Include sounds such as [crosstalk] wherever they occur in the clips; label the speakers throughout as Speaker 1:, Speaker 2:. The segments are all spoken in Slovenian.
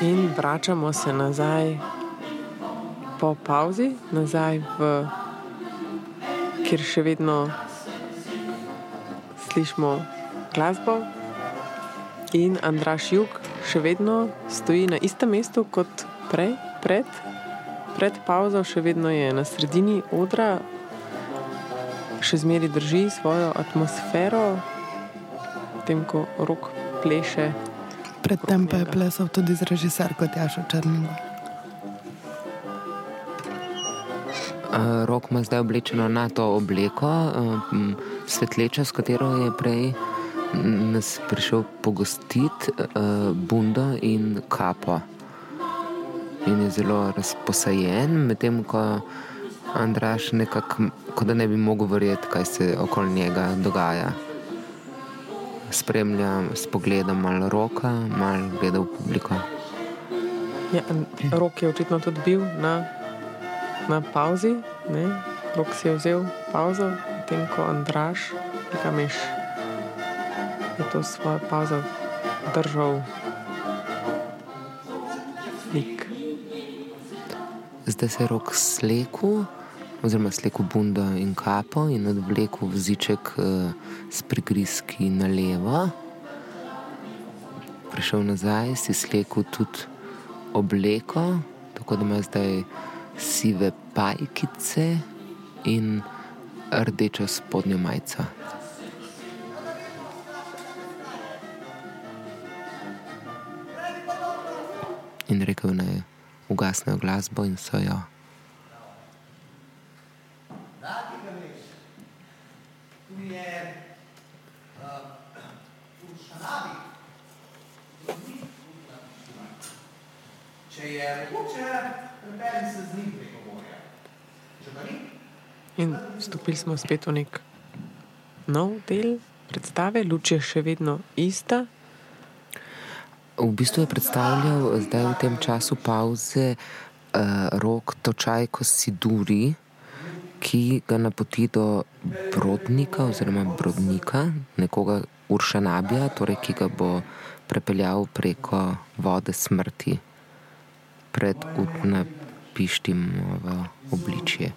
Speaker 1: In vračamo se nazaj po pauzi, nazaj v kjer še vedno slišimo glasbo. In Andraš Jug še vedno stoji na istem mestu kot prej, pred, pred pauzo, še vedno je na sredini odra, še zmeraj drži svojo atmosfero, tem ko rok pleše.
Speaker 2: Predtem pa je plesal tudi z režiserko Tjašo Črnino.
Speaker 3: Uh, rok ima zdaj oblečeno na to obleko, uh, svetleča, s katero je prej nas prišel pogostiti, uh, bundo in kapo. In je zelo razposajen, medtem ko Andraš nekako, kot da ne bi mogel verjeti, kaj se okoli njega dogaja spremlja s pogledom malo roka, malo gleda v publiko.
Speaker 1: Ja, rok je očitno tudi bil na, na pauzi, ne? rok si je vzel pauzo, potem ko Andraš, nekaj meš, je to svojo pauzo držal. Lik.
Speaker 3: Zdaj se je rok slekel oziroma slekel bundo in kapo in odvlekel vziček uh, s prigrizki na levo. Prišel nazaj, si slekel tudi obleko, tako da ima zdaj sive pajkice in rdečo spodnjo majico. In rekel naj ugasnejo glasbo in so jo.
Speaker 1: In stopili smo spet v nek nov del predstave, luč je še vedno ista.
Speaker 3: V bistvu je predstavljal zdaj v tem času pauze uh, rok Točajko Siduri, ki ga napoti do Brodnika oziroma Brodnika, nekoga Uršanabija, torej ki ga bo prepeljal preko vode smrti pred napištim v obličje.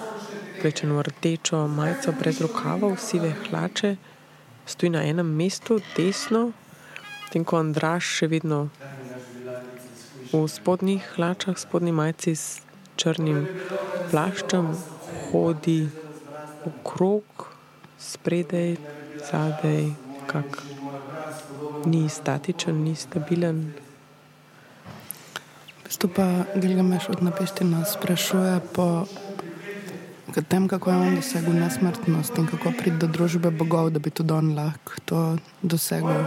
Speaker 1: oblečen v rdečo majico brez rokavov, sive hlače, stoji na enem mestu, desno, tem ko Andraš še vedno v spodnjih hlačah, spodnji majici s črnim plaščem, hodi okrog, spredaj, zadaj, kak ni statičen, ni stabilen.
Speaker 2: Tu pa Gilgameš od Napeština sprašuje po tem, kako je on dosegel nesmrtnost in kako priti do družbe bogov, da bi tudi on lahko to dosegel,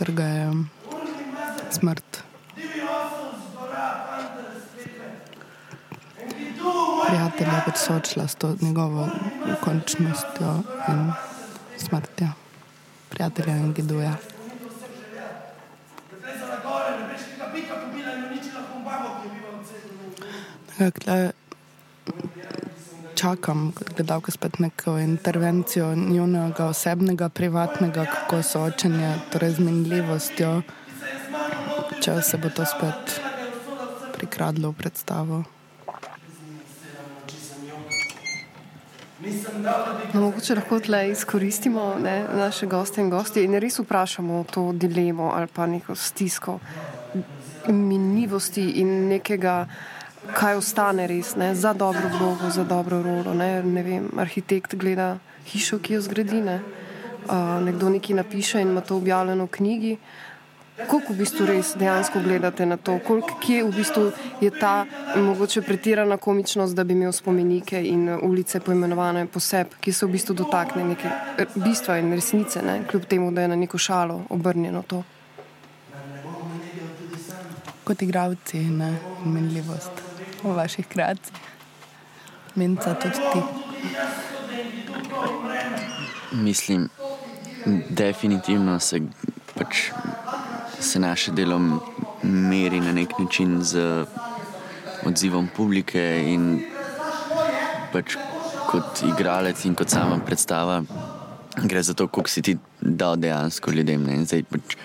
Speaker 2: ker ga je smrt. Prijatelja kot sočla s to njegovo končnostjo in smrtjo. Prijatelja in giduja. Dakle, čakam, da bo spet neko intervencijo njunega osebnega, privatnega, kako soočenje torej z minljivostjo, če se bo to spet prikradlo v predstavo.
Speaker 4: No, mogoče lahko tle izkoristimo ne, naše goste in gosti in res vprašamo to dilemo ali pa neko stisko minljivosti in nekega kaj ostane res ne, za dobro vlogo, za dobro rolo. Ne, ne vem, arhitekt gleda hišo, ki jo zgradi, ne, uh, nekdo nekaj napiše in ima to objavljeno v knjigi. Koliko v bistvu res dejansko gledate na to, koliko kje v bistvu je ta mogoče pretirana komičnost, da bi imel spomenike in ulice poimenovane poseb, ki se v bistvu dotakne neke bistva in resnice, ne, kljub temu, da je na neko šalo obrnjeno to.
Speaker 2: kot igravci, ne minljivost v vaših kreacijah. Minca tudi ti.
Speaker 5: Mislim, definitivno se, pač, se naše delo meri na nek način z odzivom publike in pač kot igralec in kot sama predstava gre za to, koliko si ti dal dejansko ljudem. Zdaj, pač,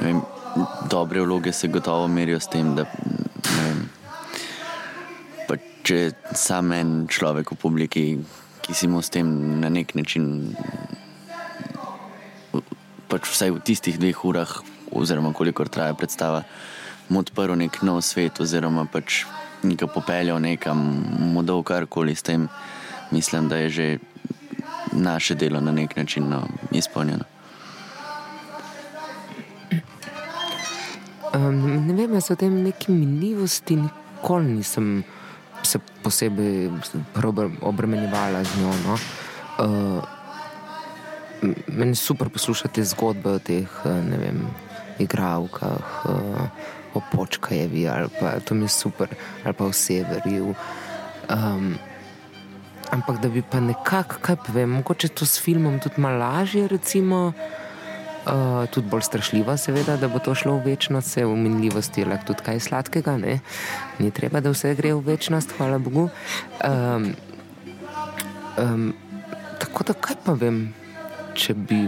Speaker 5: vem, dobre vloge se gotovo merijo s tem, da če sam en človek v publiki, ki si mu s tem na nek način, pač vsaj v tistih dveh urah, oziroma kolikor traja predstava, mu odprl nek nov svet, oziroma pač nekaj popeljal nekam, mu dal karkoli s tem, mislim, da je že naše delo na nek način no, izpolnjeno.
Speaker 3: Um, ne vem, jaz o tem neki minljivosti nikoli nisem se posebej obremenjevala z njo. No. Uh, meni je super poslušati zgodbe o teh, vem, igravkah, uh, o počkajevi ali pa to mi je super, ali pa o severju. Um, ampak da bi pa nekako, kaj povem, mogoče to s filmom tudi malo lažje, recimo, uh, tudi bolj strašljivo, seveda, da bo to šlo v večnost, vse v minljivosti je lahko tudi kaj sladkega, ne? ni treba, da vse gre v večnost, hvala Bogu. Um, um, tako da kaj pa vem, če bi.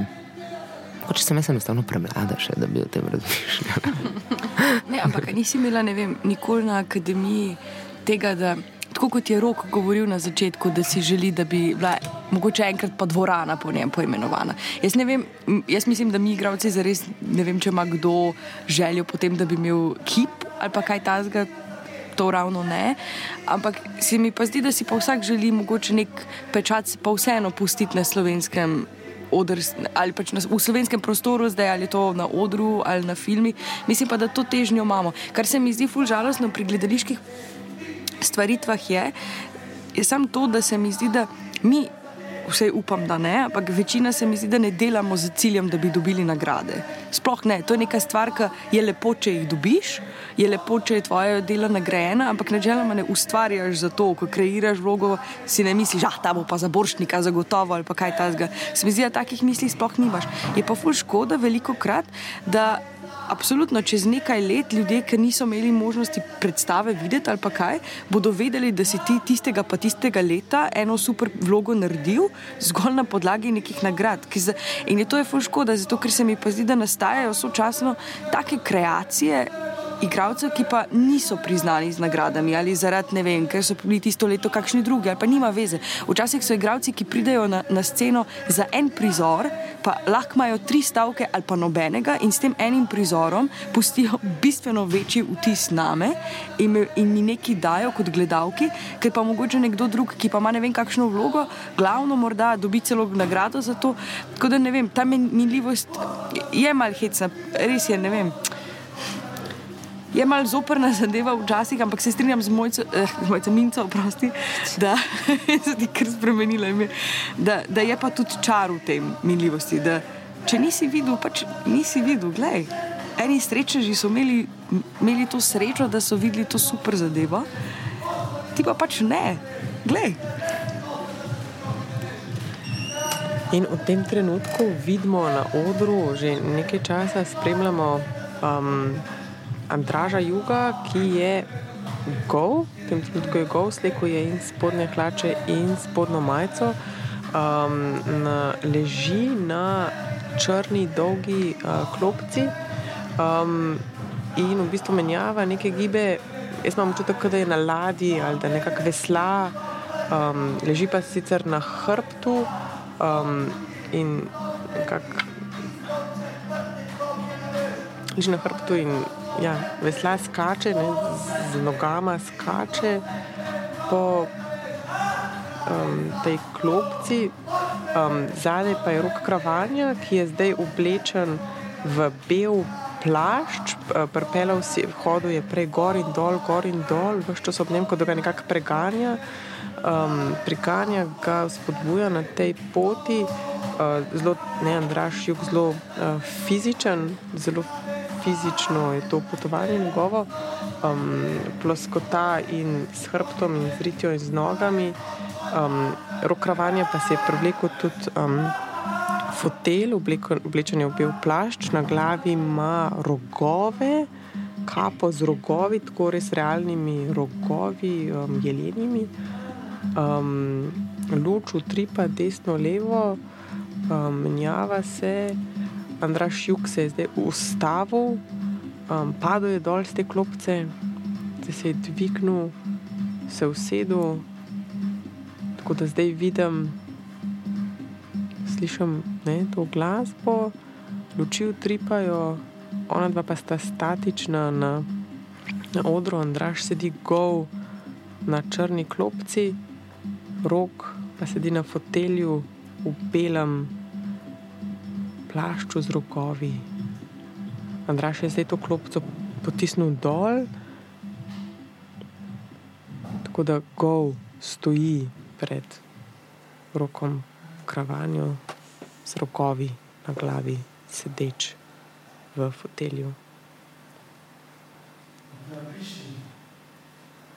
Speaker 3: Če sem jaz enostavno premlada, še, da bi o tem razmišljala. [laughs]
Speaker 6: ne, ampak nisi imela vem, nikoli na akademiji tega, da tako kot je Rok govoril na začetku, da si želi, da bi bila mogoče enkrat pa dvorana po njem poimenovana. Jaz, vem, jaz mislim, da mi, igravci, zares ne vem, če ima kdo željo potem, da bi imel kip ali pa kaj tasga. To ravno ne, ampak se mi pa zdi, da si pa vsak želi mogoče nek pečat, pa vseeno pustiti na slovenskem. Odr, ali pač na, v slovenskem prostoru, zdaj ali to na odru ali na filmi, mislim pa, da to težnjo imamo. Kar se mi zdi fulž žalostno pri gledaliških stvaritvah je, je samo to, da se mi zdi, da mi, vse upam, da ne, ampak večina se mi zdi, da ne delamo z ciljem, da bi dobili nagrade. Sploh ne, to je neka stvar, ki je lepo, če jih dobiš, je lepo, če je tvoje delo nagrajeno, ampak načeloma ne ustvarjaš za to, ko kreiraš vlogo, si ne misliš, da ta bo pa za boršnika zagotovo ali pa kaj tasga. Se mi zdi, da takih misli sploh nimaš. Je pa ful škoda veliko krat, da Absolutno, čez nekaj let ljudje, ki niso imeli možnosti predstave videti ali pa kaj, bodo vedeli, da si ti tistega pa tistega leta eno super vlogo naredil zgolj na podlagi nekih nagrad. In je to je fuškoda, zato ker se mi pa zdi, da nastajajo sočasno take kreacije igravcev, ki pa niso priznani z nagradami ali zaradi ne vem, ker so bili tisto leto kakšni drugi ali pa nima veze. Včasih so igravci, ki pridejo na, na sceno za en prizor, pa lahko imajo tri stavke ali pa nobenega in s tem enim prizorom pustijo bistveno večji vtis name in, in mi nekaj dajo kot gledalki, ker pa mogoče nekdo drug, ki pa ima ne vem kakšno vlogo, glavno morda dobi celo nagrado za to. Tako da ne vem, ta minljivost je mal hecna, res je, ne vem je malo zoprna zadeva včasih, ampak se strinjam z mojco, eh, mojco Minco, oprosti, da [laughs] se ti kar spremenila ime. Da, da je pa tudi čar v tem minljivosti. Da, če nisi videl, pač nisi videl, gledaj. Eni srečneži so imeli, imeli to srečo, da so videli to super zadevo, ti pa pač ne, gledaj.
Speaker 1: In v tem trenutku vidimo na odru, že nekaj časa spremljamo um, Andraža Juga, ki je gov, v tem trenutku je gov, sleko je in spodnje hlače in spodno majico, um, na, leži na črni, dolgi uh, klopci um, in v bistvu menjava neke gibe. Jaz imam občutek, da je na ladji ali da nekako vesla, um, leži pa sicer na hrbtu um, in kako. Leži na hrbtu in ja, vesla skače, ne, z nogama skače po um, tej klopci. Um, zadaj pa je rok kravanja, ki je zdaj oblečen v bel plašč, prepelal si hodu, je prej gor in dol, gor in dol, vse čas ob njem, kot da ga nekako preganja. Um, priganja ga, spodbuja na tej poti, uh, zelo, ne, Andraš, jug, zelo uh, fizičen, zelo fizično je to potovanje njegovo, um, ploskota in s hrbtom in z ritjo in z nogami. Um, rokravanje pa se je privlekel tudi um, fotelj, oblečen je v bel plašč, na glavi ima rogove, kapo z rogovi, tako res realnimi rogovi, um, jelenimi. Um, luč utripa desno, levo, um, menjava se. Andraš Juk se je zdaj ustavil, um, padel je dol z te klopce, da se je dvignil, se usedel. Tako da zdaj vidim, slišim ne, to glasbo, luči utripajo, ona dva pa sta statična na, na odru, Andraš sedi gov na črni klopci, rok pa sedi na fotelju v belem plašču z rokovi. Andraš je zdaj to klopco potisnil dol, tako da gov stoji pred rokom kravanjo z rokovi na glavi, sedeč v fotelju.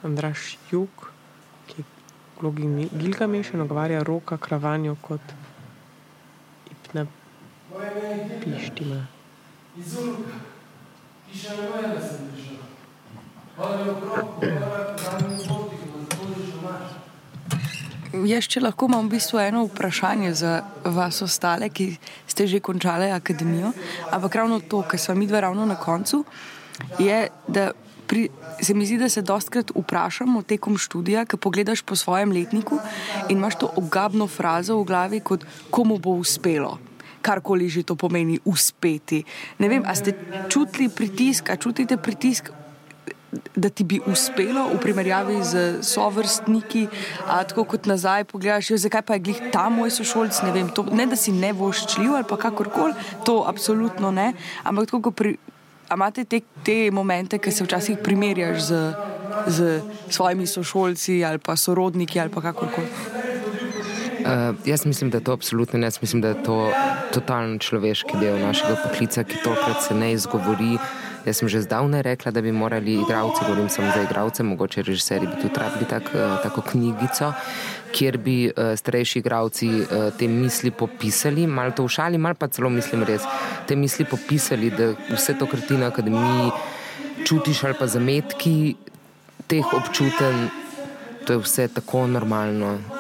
Speaker 1: Andraš Juk, ki je vlogi Gilgameša, nagovarja roka kravanjo kot pištima.
Speaker 6: Jaz, če lahko imam v bistvu eno vprašanje za vas ostale, ki ste že končali akademijo, ampak ravno to, kar smo mi dva ravno na koncu, je, da pri, se mi zdi, da se dostkrat vprašamo tekom študija, ko pogledaš po svojem letniku in imaš to ogabno frazo v glavi, kot komu bo uspelo. Karkoli že to pomeni, uspeti. Ne vem, a ste čutili pritisk, a čutite pritisk da ti bi uspelo v primerjavi z sovrstniki, a tako kot nazaj pogledaš, zakaj pa je glih ta moj sošolc, ne vem, to, ne da si ne voščljiv ali pa kakorkoli, to absolutno ne, ampak tako, pri, imate te, te momente, ki se včasih primerjaš z, z svojimi sošolci ali pa sorodniki ali pa kakorkoli.
Speaker 3: Uh, jaz mislim, da je to absolutno, jaz mislim, da je to totalno človeški del našega poklica, ki tokrat se ne izgovori. Jaz sem že zdavnaj rekla, da bi morali igravci, govorim samo za igravce, mogoče režiserji bi tudi rabili tak, eh, tako knjigico, kjer bi uh, starejši igravci uh, te misli popisali, malo to v šali, malo pa celo mislim res, te misli popisali, da vse to, kar ti na akademiji čutiš ali pa zametki teh občutenj, to je vse tako normalno.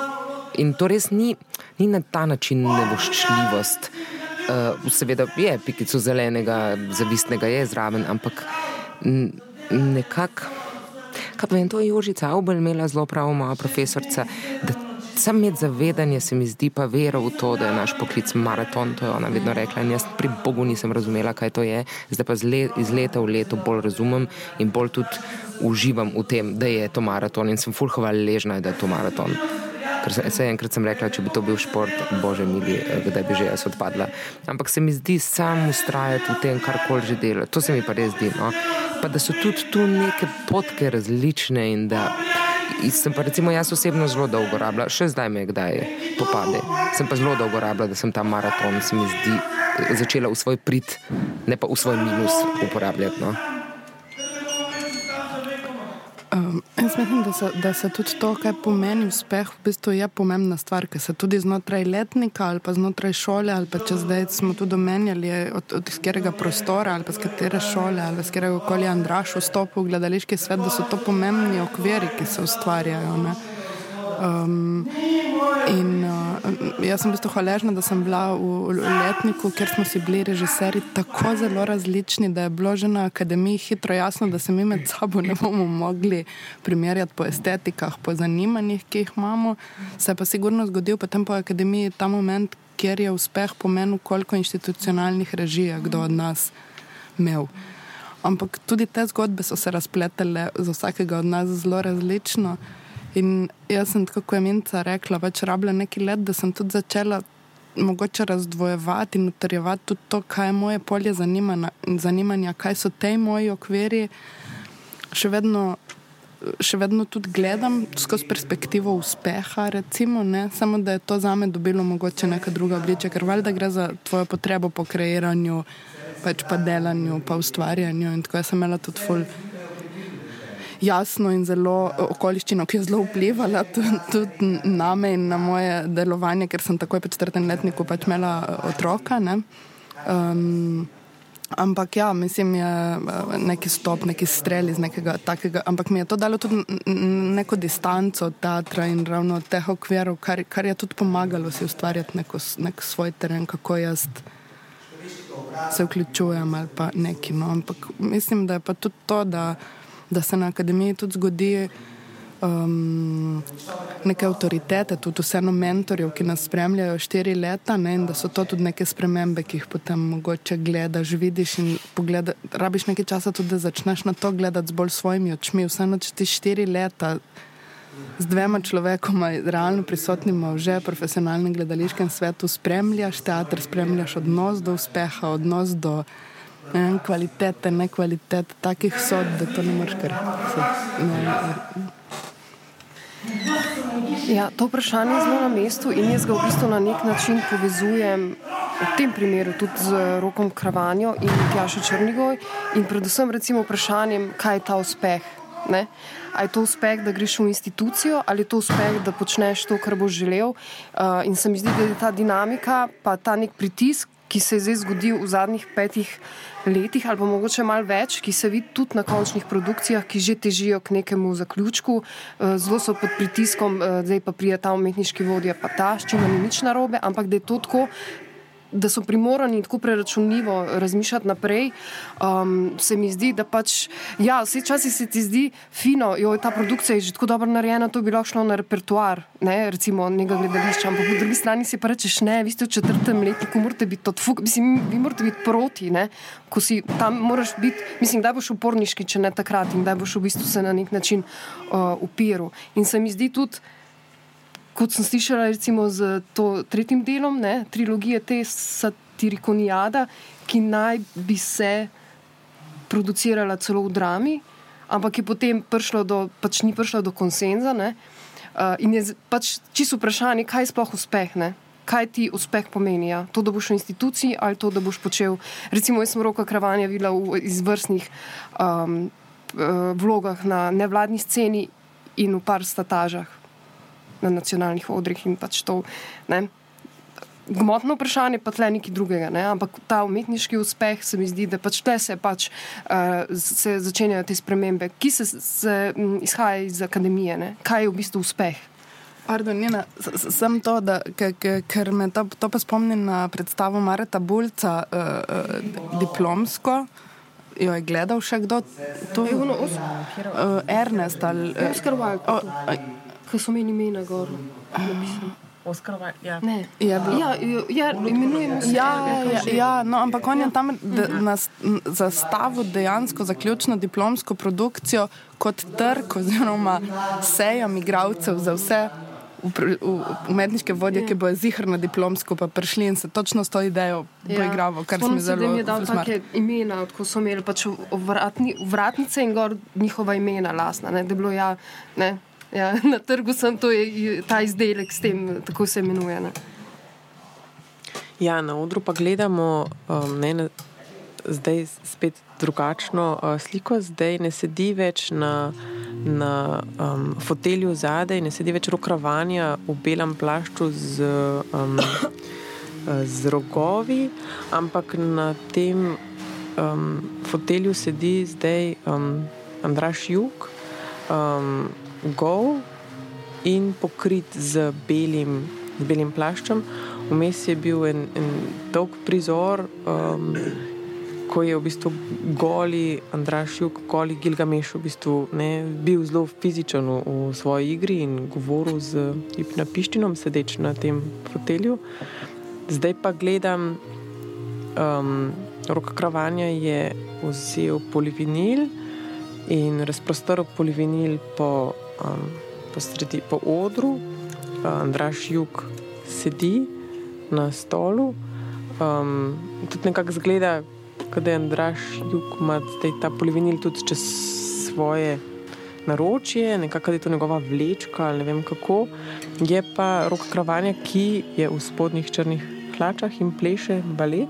Speaker 3: In to res ni, ni na ta način nevoščljivost. Uh, seveda je pikico zelenega, zavistnega je zraven, ampak nekako, kaj vem, to je Jožica Aubel imela zelo prav, moja profesorica, da sam imeti zavedanje se mi zdi pa vero v to, da je naš poklic maraton, to je ona vedno rekla in jaz pri Bogu nisem razumela, kaj to je, zdaj pa iz leta v leto bolj razumem in bolj tudi uživam v tem, da je to maraton in sem fulhova ležna, da je to maraton. Ker se enkrat sem rekla, če bi to bil šport, bože, mili, eh, kdaj bi že jaz odpadla. Ampak se mi zdi sam ustrajati v tem, kar koli že dela. To se mi pa res zdi. No? Pa da so tudi tu neke potke različne in da. Sem pa recimo jaz osebno zelo dolgo rabila, še zdaj me kdaj popade. Sem pa zelo dolgo rabila, da sem ta maraton, se mi zdi, začela v svoj prid, ne pa v svoj minus uporabljati. No?
Speaker 2: Um, jaz mislim, da se, da se tudi to, kaj pomeni uspeh, v bistvu je pomembna stvar, ker se tudi znotraj letnika ali pa znotraj šole, ali pa če zdaj smo tudi omenjali, od, od katerega prostora ali pa z katere šole ali z katerega koli Andraš vstopi v gledališki svet, da so to pomembni okviri, ki se ustvarjajo. Um, in uh, jaz sem v bistvu hvaležna, da sem bila v, v letniku, ker smo si bili režiserji tako zelo različni, da je bilo že na akademiji hitro jasno, da se mi med sabo ne bomo mogli primerjati po estetikah, po zanimanjih, ki jih imamo. Se je pa sigurno zgodil potem po akademiji ta moment, kjer je uspeh pomenil, koliko institucionalnih režij je kdo od nas imel. Ampak tudi te zgodbe so se razpletele za vsakega od nas zelo različno. In jaz sem, kako je Minca rekla, več rabila neki let, da sem tudi začela mogoče razdvojevati in utrjevati tudi to, kaj je moje polje zanimanja, zanimanja kaj so te moji okviri. Še vedno, še vedno tudi gledam skozi perspektivo uspeha, recimo, ne? samo da je to za me dobilo mogoče neka druga obličja, ker valjda gre za tvojo potrebo po kreiranju pač pa delanju, pa ustvarjanju. In tako sem imela tudi ful. Jasno in zelo okoliščino, ki je zelo vplivala tudi na me in na moje delovanje, ker sem takoj po četrtem letniku pač imela otroka. Um, Ampak ja, mislim, je eh, neki stop, neki strel iz nekega takega. Ampak mi je to dalo tudi neko distanco od teatra in ravno teh okvirov, kar, kar je tudi pomagalo si ustvarjati neko, nek svoj teren, kako jaz se vključujem ali pa neki. No. Ampak mislim, da je pa tudi to, da, da se na akademiji tudi zgodi um, neke avtoritete, tudi vseeno mentorjev, ki nas spremljajo štiri leta ne, in da so to tudi neke spremembe, ki jih potem mogoče gledaš, vidiš in pogleda, rabiš nekaj časa tudi, da začneš na to gledati z bolj svojimi očmi. Vseeno, če ti štiri leta z dvema človekoma, realno prisotnima v že profesionalnem gledališkem svetu, spremljaš teater, spremljaš odnos do uspeha, odnos do ne, kvalitete, ne kvalitete, takih sod, da to ne moreš kar.
Speaker 4: Ja, to vprašanje je zelo na mestu in jaz ga v bistvu na nek način povezujem v tem primeru tudi z Rokom Kravanjo in Tjašo Črnigoj in predvsem recimo vprašanjem, kaj je ta uspeh. Ne? A je to uspeh, da greš v institucijo, ali je to uspeh, da počneš to, kar boš želel. Uh, in se mi zdi, da je ta dinamika, pa ta nek pritisk, ki se je zdaj zgodil v zadnjih petih letih, ali pa mogoče malo več, ki se vidi tudi na končnih produkcijah, ki že težijo k nekemu zaključku, eh, zelo so pod pritiskom, eh, zdaj pa prija ta umetniški vodja, pa ta, s čimer ni nič narobe, ampak da je to tako, da so primorani tako preračunljivo razmišljati naprej, um, se mi zdi, da pač, ja, vse časi se ti zdi fino, jo, ta produkcija je že tako dobro narejena, to bi lahko šlo na repertoar, ne, recimo nekega gledališča, ampak po drugi strani si pa rečeš, ne, vi ste v četrtem letniku, morate biti odfuk, mislim, vi morate biti proti, ne, ko si tam moraš biti, mislim, da boš uporniški, če ne takrat in da boš v bistvu se na nek način uh, upiral. In se mi zdi tudi, kot sem slišala, recimo z to tretjim delom ne, trilogije, te satirikonijada, ki naj bi se producirala celo v drami, ampak je potem prišlo do, pač ni prišlo do konsenza. Ne, uh, in je pač čisto vprašanje, kaj je sploh uspeh. Ne. Kaj ti uspeh pomeni? Ja? To, da boš v instituciji ali to, da boš počel. Recimo, jaz sem roka kravanja videla v izvrstnih um, vlogah na nevladni sceni in v par statažah na nacionalnih odrih in pač to. Ne? Gmotno vprašanje pa tle nekaj drugega, ne? ampak ta umetniški uspeh se mi zdi, da pač tle se, pač, uh, se začenjajo te spremembe, ki se, se m, izhajajo iz akademije. Ne? Kaj je v bistvu uspeh?
Speaker 2: Pardon, Nina, sem to, da, ker me to, to pa spomni na predstavo Mareta Bulca, uh, uh, diplomsko. Jo je gledal še kdo? To
Speaker 4: je
Speaker 2: uh, Ernest ali.
Speaker 4: Oskar Wilde. Ki so meni imena gor.
Speaker 1: Oskarova, ja.
Speaker 4: Ne, ja, ja, ja, imenujemo se.
Speaker 2: Ja, ja, ja, no, ampak on je tam zastavil dejansko zaključno diplomsko produkcijo kot trg oziroma sejo migravcev za vse umetniške vodje, ki bojo zihrno diplomsko pa prišli in se točno s to idejo poigravo, kar se mi zelo
Speaker 4: zdi. Mi je dal take imena, ko so imeli pač vratni, vratnice in gor njihova imena lasna, ne, da je bilo ja, ne, Ja, [laughs] na trgu sem to je, ta izdelek, s tem, tako se imenuje. Ne.
Speaker 1: Ja, na odru pa gledamo um, ne, zdaj spet drugačno uh, sliko. Zdaj ne sedi več na, na um, fotelju zadaj, ne sedi več rokravanja v belem plašču z, um, [coughs] z rogovi, ampak na tem um, fotelju sedi zdaj um, Andraš Juk. Um, gol in pokrit z belim, z belim plaščem. Vmes je bil en, en dolg prizor, um, ko je v bistvu goli Andraš Juk, goli Gilgameš, v bistvu, ne, bil zelo fizičen v, v svoji igri in govoril z Ipna Pištinom, sedeč na tem fotelju. Zdaj pa gledam, um, roka kravanja je vzel polivinil in razprostrl polivinil po um, po, sredi, po odru, uh, Andraš Jug sedi na stolu. Um, tudi nekako zgleda, da je Andraš Jug ima ta polivinil tudi čez svoje naročje, nekako je to njegova vlečka ali ne vem kako. Je pa rok kravanja, ki je v spodnjih črnih hlačah in pleše balet.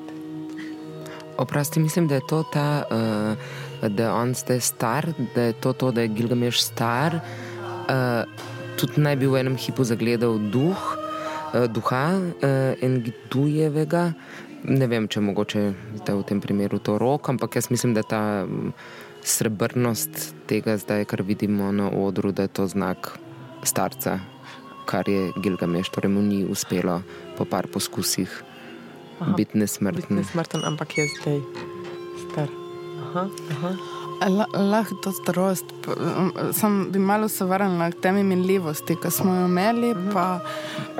Speaker 3: Oprosti, mislim, da je to ta, uh, da je on zdaj star, da je to, to da je Gilgameš star. Uh, tudi naj bi v enem hipu zagledal duh, uh, duha uh, Engitujevega. Ne vem, če mogoče v tem primeru to rok, ampak jaz mislim, da ta srebrnost tega zdaj, kar vidimo na odru, da je to znak starca, kar je Gilgameš, torej mu ni uspelo po par poskusih biti nesmrten.
Speaker 1: Biti nesmrten, ampak je zdaj star. Aha, aha.
Speaker 2: Lahko to starost, sem bi malo se vrnila k temi minljivosti, ki smo jo imeli, pa,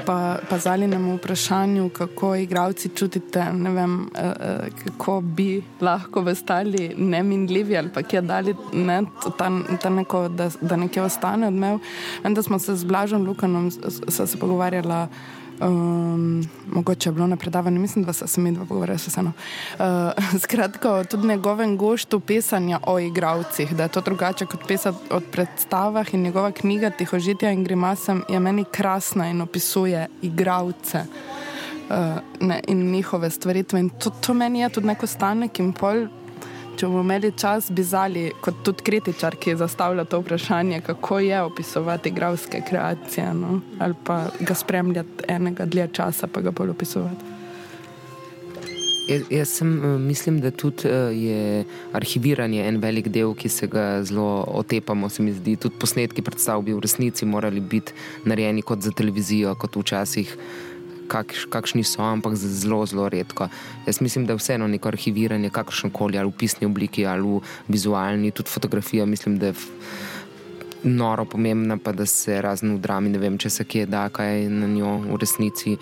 Speaker 2: pa, pa zali nam vprašanju, kako igravci čutite, vem, eh, eh, kako bi lahko ostali neminljivi ali pa kje dali, ne, ta, ta neko, da, da nekje ostane odmev. Vem, da smo se z Blažom Lukanom se, se pogovarjala. Um, mogoče je bilo na predavanju, mislim, da so se mi dva pogovarjala, se vseeno. Uh, skratka, tudi njegovem goštu pisanja o igravcih, da je to drugače kot pisati o predstavah in njegova knjiga Tihožitja in grimasem je meni krasna in opisuje igravce. Uh, ne, in njihove stvaritve. In to, to meni je tudi neko stanek in pol če bomo imeli čas, bi zali kot tudi kritičar, ki zastavlja to vprašanje, kako je opisovati igralske kreacije, no? ali pa ga spremljati enega dlje časa, pa ga bolj opisovati.
Speaker 3: Jaz, jaz sem, eh, mislim, da tudi eh, je arhiviranje en velik del, ki se ga zelo otepamo. Se mi zdi, tudi posnetki predstav bi v resnici morali biti narejeni kot za televizijo, kot včasih kakš, kakšni so, ampak zelo, zelo redko. Jaz mislim, da je vseeno neko arhiviranje, kakršno koli, ali v pisni obliki, ali v vizualni, tudi fotografija, mislim, da je noro pomembna, pa da se razno v drami, ne vem, če se kje da kaj na njo v resnici.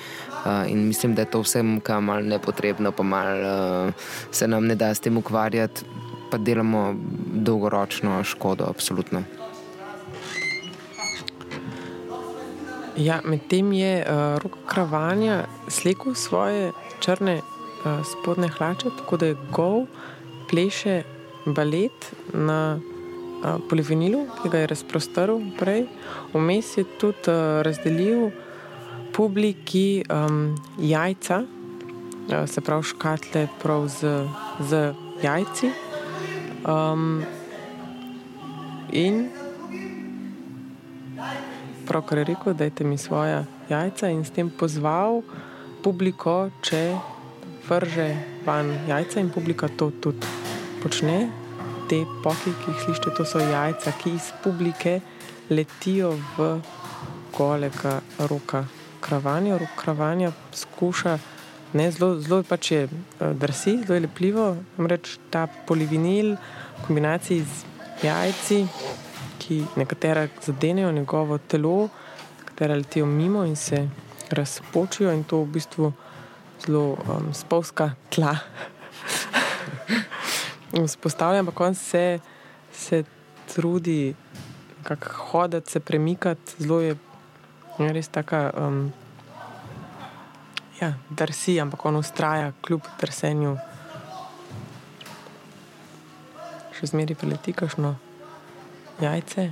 Speaker 3: Uh, in mislim, da je to vsem, kar je malo nepotrebno, pa malo uh, se nam ne da s tem ukvarjati, pa delamo dolgoročno škodo, absolutno.
Speaker 1: Ja, Medtem je uh, roko kravanja slekel svoje črne uh, spodne hlače, tako da je gol, pleše balet na uh, polivinilu, ki ga je razprostrl prej. Vmes je tudi uh, razdelil publiki um, jajca, uh, se pravi škatle prav z, z jajci. Um, in pravkar rekel, da je mi svoja jajca in s tem pozval publiko, če vrže van jajca in publika to tudi počne. Te poki, ki jih slišite, to so jajca, ki iz publike letijo v golega roka kravanja. Rok kravanja skuša, ne, zelo, zelo pač je eh, drsi, zelo je lepljivo, namreč ta polivinil v kombinaciji z jajci ki nekatera zadenejo njegovo telo, nekatera letijo mimo in se razpočijo, in to v bistvu zelo um, spolska tla. [laughs] Vzpostavlja, ampak on se, se trudi hoditi, se premikati, zelo je res taka. Um, ja, drsi, ampak on ustraja kljub drsenju. Še zmeraj preleti kašno jajce.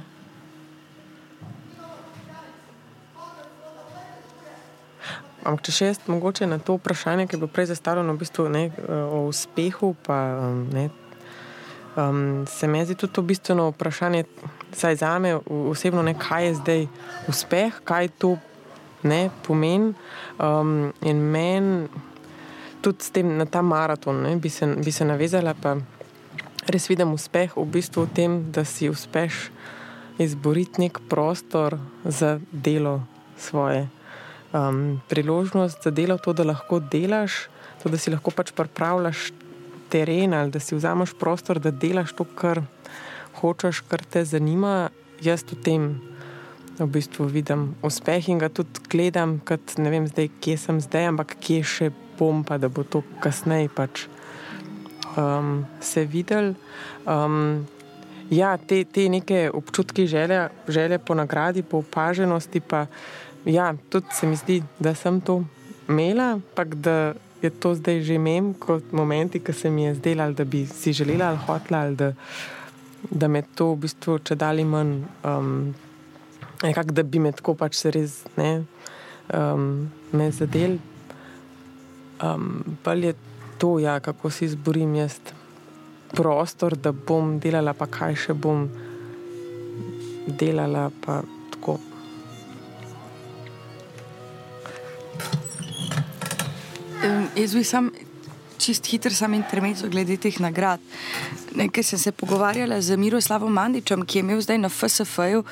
Speaker 1: Ampak, če še jaz mogoče na to vprašanje, ki je bilo prej zastavljeno v bistvu, ne, o uspehu, pa, ne, um, se mi zdi tudi to bistveno vprašanje, saj za me osebno, ne, kaj je zdaj uspeh, kaj to ne, pomeni. Um, in meni tudi tem, na ta maraton ne, bi, se, bi se navezala. Pa, res vidim uspeh v bistvu v tem, da si uspeš izboriti nek prostor za delo svoje. Um, priložnost za delo, to, da lahko delaš, to, da si lahko pač pripravljaš teren ali da si vzameš prostor, da delaš to, kar hočeš, kar te zanima. Jaz v tem v bistvu vidim uspeh in ga tudi gledam, kot ne vem, zdaj, kje sem zdaj, ampak kje še bom, pa da bo to kasneje pač um, se videli. Um, ja, te, te neke občutke, želje, želje po nagradi, po opaženosti. Pa, ja, tudi se mi zdi, da sem to imela, pa da je to zdaj že imem kot momenti, ki se mi je zdelo, da bi si želela ali hotela, ali da, da me to v bistvu če dali manj. Um, Nekak, da bi me tako pač se res ne, um, zadel. Um, je to, ja, kako si izborim jaz prostor, da bom delala, pa kaj še bom delala. Pa tako.
Speaker 6: Um, jaz bi sam čist hiter sam intermezzo glede teh nagrad. Nekaj sem se pogovarjala z Miroslavom Mandičem, ki je imel zdaj na FSF-ju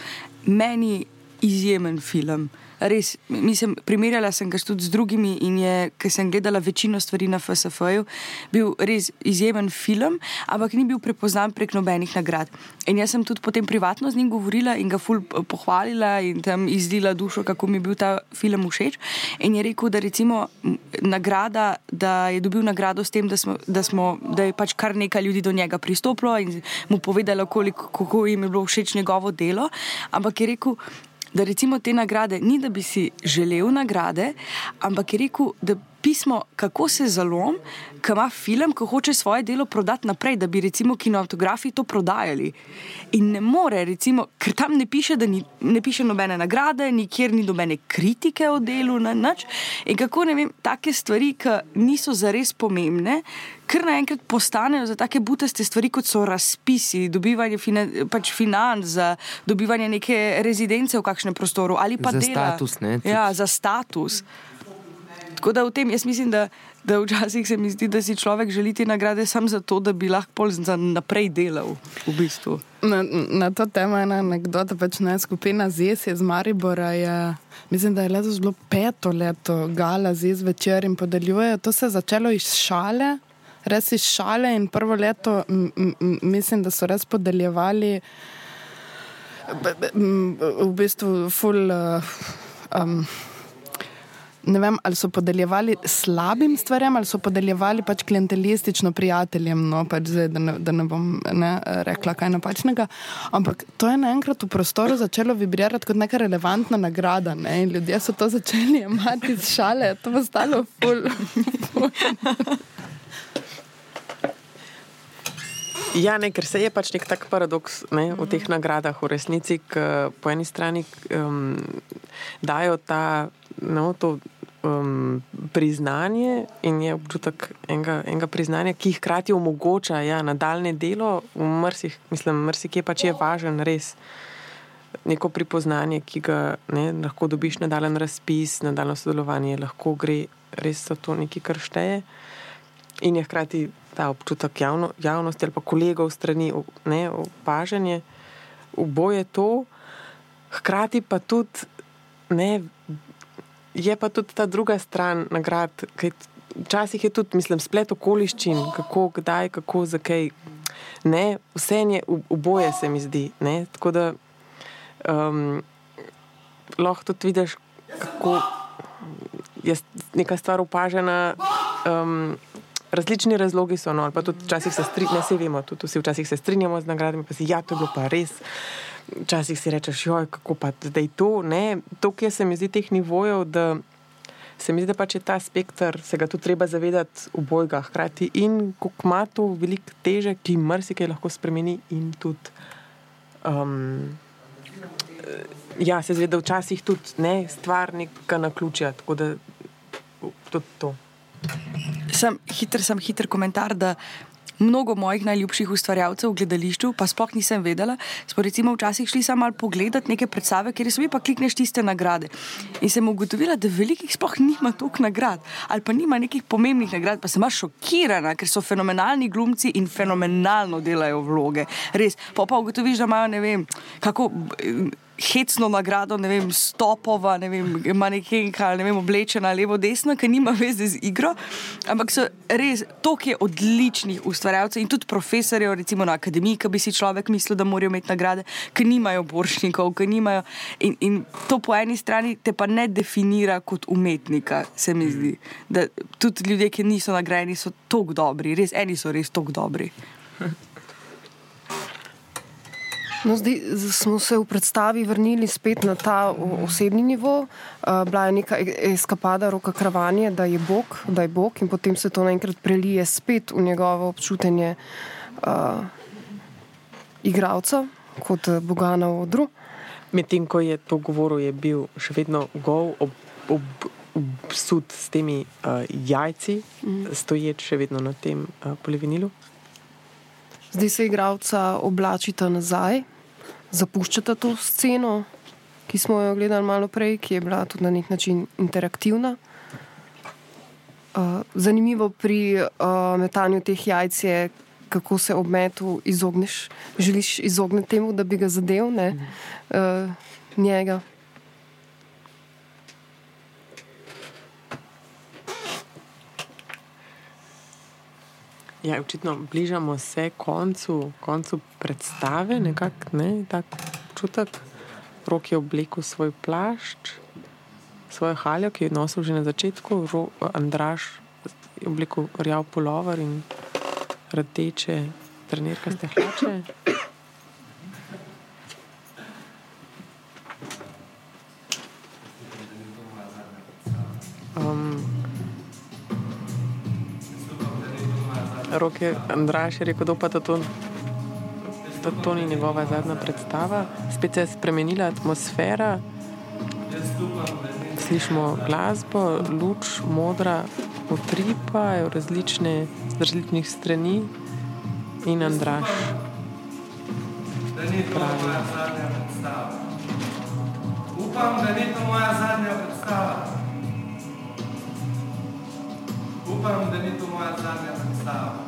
Speaker 6: meni izjemen film res, mislim, primerjala sem ga tudi z drugimi in je, ker sem gledala večino stvari na FSF-ju, bil res izjemen film, ampak ni bil prepoznan prek nobenih nagrad. In jaz sem tudi potem privatno z njim govorila in ga ful pohvalila in tam izdila dušo, kako mi je bil ta film všeč. In je rekel, da recimo nagrada, da je dobil nagrado s tem, da, smo, da, smo, da je pač kar nekaj ljudi do njega pristopilo in mu povedalo, koliko, kako jim je bilo všeč njegovo delo. Ampak je rekel, da recimo te nagrade ni, da bi si želel nagrade, ampak je rekel, da pismo, kako se zalom, ki ima film, ki hoče svoje delo prodati naprej, da bi recimo kinematografi to prodajali. In ne more, recimo, ker tam ne piše, da ni, ne piše nobene nagrade, nikjer ni nobene kritike o delu, na nič. In kako ne vem, take stvari, ki niso zares pomembne. Ker naenkrat postanejo za take butaste stvari, kot so razpisi, dobivanje finan, pač financ, za dobivanje neke rezidence v kakšnem prostoru ali pa
Speaker 3: za
Speaker 6: dela.
Speaker 3: status. Ne,
Speaker 6: ja, za status. Tako da v tem jaz mislim, da, da včasih se mi zdi, da si človek želi te nagrade samo zato, da bi lahko za naprej delal. V bistvu.
Speaker 2: Na, na to temo je ena anekdota, pač ne skupina ZES iz Maribora. Je, mislim, da je letos bilo peto leto gala ZES večer in podeljujejo. To se je začelo iz šale, res iz šale in prvo leto m, m, mislim, da so res podeljevali m, v bistvu full. Um, ne vem, ali so podeljevali slabim stvarem, ali so podeljevali pač klientelistično prijateljem, no, pač zdaj, da, ne, da ne bom ne, rekla kaj napačnega. Ampak to je naenkrat v prostoru začelo vibrirati kot neka relevantna nagrada. Ne, ljudje so to začeli imati iz šale, to bo stalo ful. ful.
Speaker 1: Ja, ne, ker se je pač nek tak paradoks ne, v teh nagradah v resnici, ki po eni strani um, dajo ta, no, to um, priznanje in je občutek enega, enega priznanja, ki hkrati omogoča ja, nadaljne delo v mrsih, mislim, mrsikje pač je važen res. Neko pripoznanje, ki ga ne, lahko dobiš na dalen razpis, na daljno sodelovanje, lahko gre res za to nekaj, kar šteje. In je hkrati ta občutek javno, javnosti ali pa kolegov strani ne, opažanje, oboje to, hkrati pa tudi, ne, je pa tudi ta druga stran nagrad, ki včasih je tudi, mislim, splet okoliščin, kako, kdaj, kako, zakaj. Ne, vse je, oboje se mi zdi. Ne, tako da um, lahko tudi vidiš, kako je neka stvar opažena. Um, različni razlogi so, no, ali pa tudi včasih se strinjamo, vse vemo, tudi vsi včasih se strinjamo z nagradami, pa si ja, to je bilo pa res. Včasih si rečeš, joj, kako pa zdaj to, ne, to, ki se mi zdi teh nivojev, da se mi zdi, da pač je ta spektr, se ga tudi treba zavedati v bojga hkrati in kako ima to veliko teže, ki marsikaj lahko spremeni in tudi. Um, Ja, se zveda včasih tudi ne, stvar nekega na ključja, tako da tudi to
Speaker 6: sem hiter, sem hiter komentar, da mnogo mojih najljubših ustvarjalcev v gledališču, pa sploh nisem vedela, smo recimo včasih šli samo malo pogledat neke predstave, kjer si pa klikneš tiste nagrade. In sem ugotovila, da velikih sploh nima toliko nagrad ali pa nima nekih pomembnih nagrad, pa sem šokirana, ker so fenomenalni glumci in fenomenalno delajo vloge. Res, pa pa ugotoviš, da imajo ne vem, kako hecno nagrado, ne vem, stopova, ne vem, nekaj, ne vem, oblečena levo, desno, ki nima veze z igro. Ampak so res toliko odličnih ustvarjalcev in tudi profesorjev, recimo na akademiji, ki bi si človek mislil, da morajo imeti nagrade, ki nimajo boršnikov, ki nimajo. In, in to po eni strani te pa ne definira kot umetnika, se mi zdi. Da tudi ljudje, ki niso nagrajeni, so tako dobri, res eni so res tako dobri.
Speaker 4: No, zdaj smo se v predstavi vrnili spet na ta osebni nivo. Bila je neka e-, eskapada roka kravanje, da je Bog, da je Bog in potem se to naenkrat prelije spet v njegovo občutenje uh, igralca kot Boga na odru.
Speaker 1: Medtem ko je to govoril, je bil še vedno gov ob, ob sud s temi uh, jajci, mm. stoječ še vedno na tem uh, polivinilu.
Speaker 4: Zdaj se igralca oblačita nazaj, zapuščata to sceno, ki smo jo gledali malo prej, ki je bila tudi na nek način interaktivna. Uh, zanimivo pri uh, metanju teh jajc je, kako se ob metu izogneš. Želiš izogniti temu, da bi ga zadev, ne uh, njega.
Speaker 1: Ja, očitno bližamo se koncu, koncu predstave, nekako ne, tak čutek. Rok je oblekel svoj plašč, svojo haljo, ki je nosil že na začetku, Ro, Andraš je oblekel rjav polover in rdeče trenirkaste hlače. Roke Andraš je rekel, da pa to, da to ni njegova zadnja predstava. Spet se je spremenila atmosfera, slišimo glasbo, luč, modra, utripajo različne, z različnih strani in Andraš. Pravi.
Speaker 7: Upam, da ni to moja zadnja predstava. Upam, da ni to moja zadnja predstava.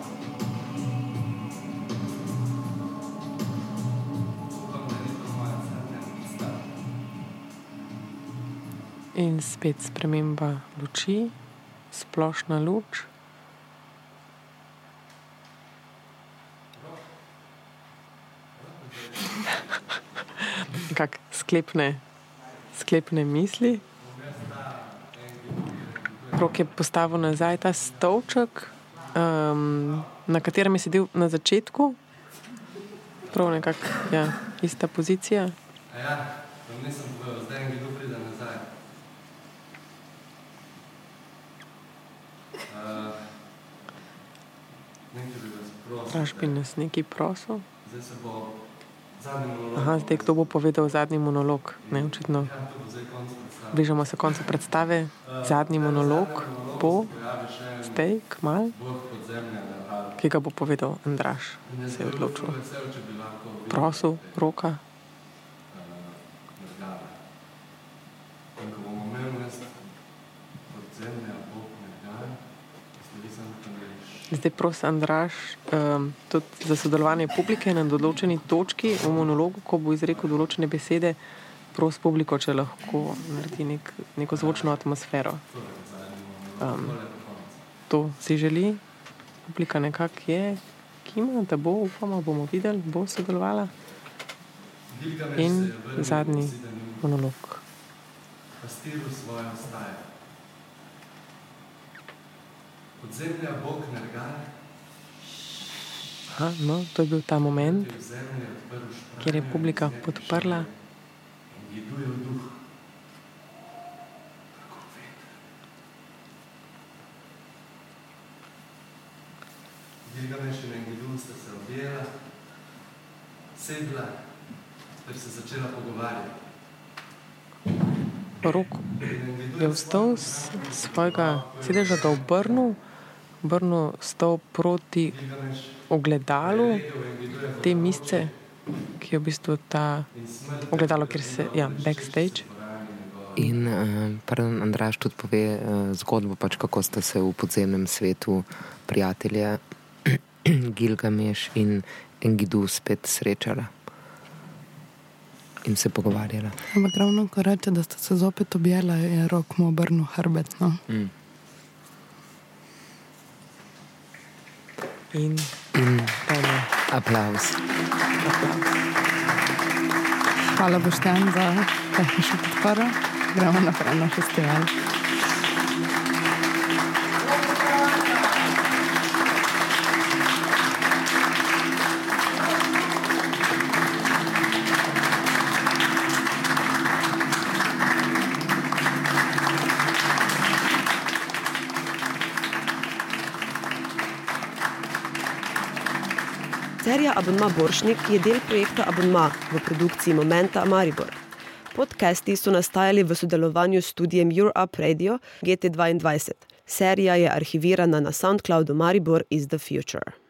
Speaker 1: In spet sprememba luči, splošna luč. Kak sklepne, sklepne misli. Rok je postavil nazaj ta stolček, um, na katerem je sedel na začetku. Prav nekako, ja, ista pozicija.
Speaker 7: Ja, vam nisem povedal, zdaj en kdo pride nazaj. Uh, nekaj bi vas prosil.
Speaker 1: Praš bi nas nekaj prosil. Aha, zdaj kdo bo povedal zadnji monolog? Ne, očitno.
Speaker 7: Ja.
Speaker 1: Bližamo se koncu predstave. Zadnji monolog bo zdaj, kmal, ki ga bo povedal Andraš. Se je odločil. Prosil roka.
Speaker 7: uh, nergale. In ko bomo imeli jaz podzemlja, Bog nergale, sledi sem tam reč.
Speaker 1: Zdaj prosim Andraš um, tudi za sodelovanje publike na določeni točki v monologu, ko bo izrekel določene besede. Prosim publiko, če lahko naredi nek, neko zvočno atmosfero. Um, to si želi, publika nekako je, kima, da bo, upamo, bomo videli, bo sodelovala. In
Speaker 7: se je vrnil
Speaker 1: zadnji
Speaker 7: v zidanin
Speaker 1: monolog.
Speaker 7: Ostaje. Podzemlja Bog nergale,
Speaker 1: Aha, no, to je bil ta moment, kjer je publika podprla.
Speaker 7: Gilgameš in Enkidu sta se objela, sedla ter se začela pogovarjati.
Speaker 1: Rok je vstal z svojega sedeža, ga obrnil, obrnil stol proti ogledalu
Speaker 7: je
Speaker 1: te misce, ki je v bistvu ta ogledalo, kjer se, ja, backstage.
Speaker 3: In uh, pardon, Andraš tudi pove uh, zgodbo, pač, kako sta se v podzemnem svetu prijatelja [clears throat] Gilgameš in Engidu spet srečala in se pogovarjala.
Speaker 2: Ampak ravno ko reče, da sta se zopet objela, je rok mu obrnil hrbet. No.
Speaker 3: Mm.
Speaker 1: In
Speaker 3: In
Speaker 1: dajmo
Speaker 3: aplaus.
Speaker 2: Hvala Boštjan za tehnično podporo. Gremo naprej na festival.
Speaker 8: Serija Abonma Boršnik je del projekta Abonma v produkciji Momenta Maribor. Podcasti so nastajali v sodelovanju s studijem Europe Radio GT2. Serija je arhivirana na SoundCloudu Maribor is the Future.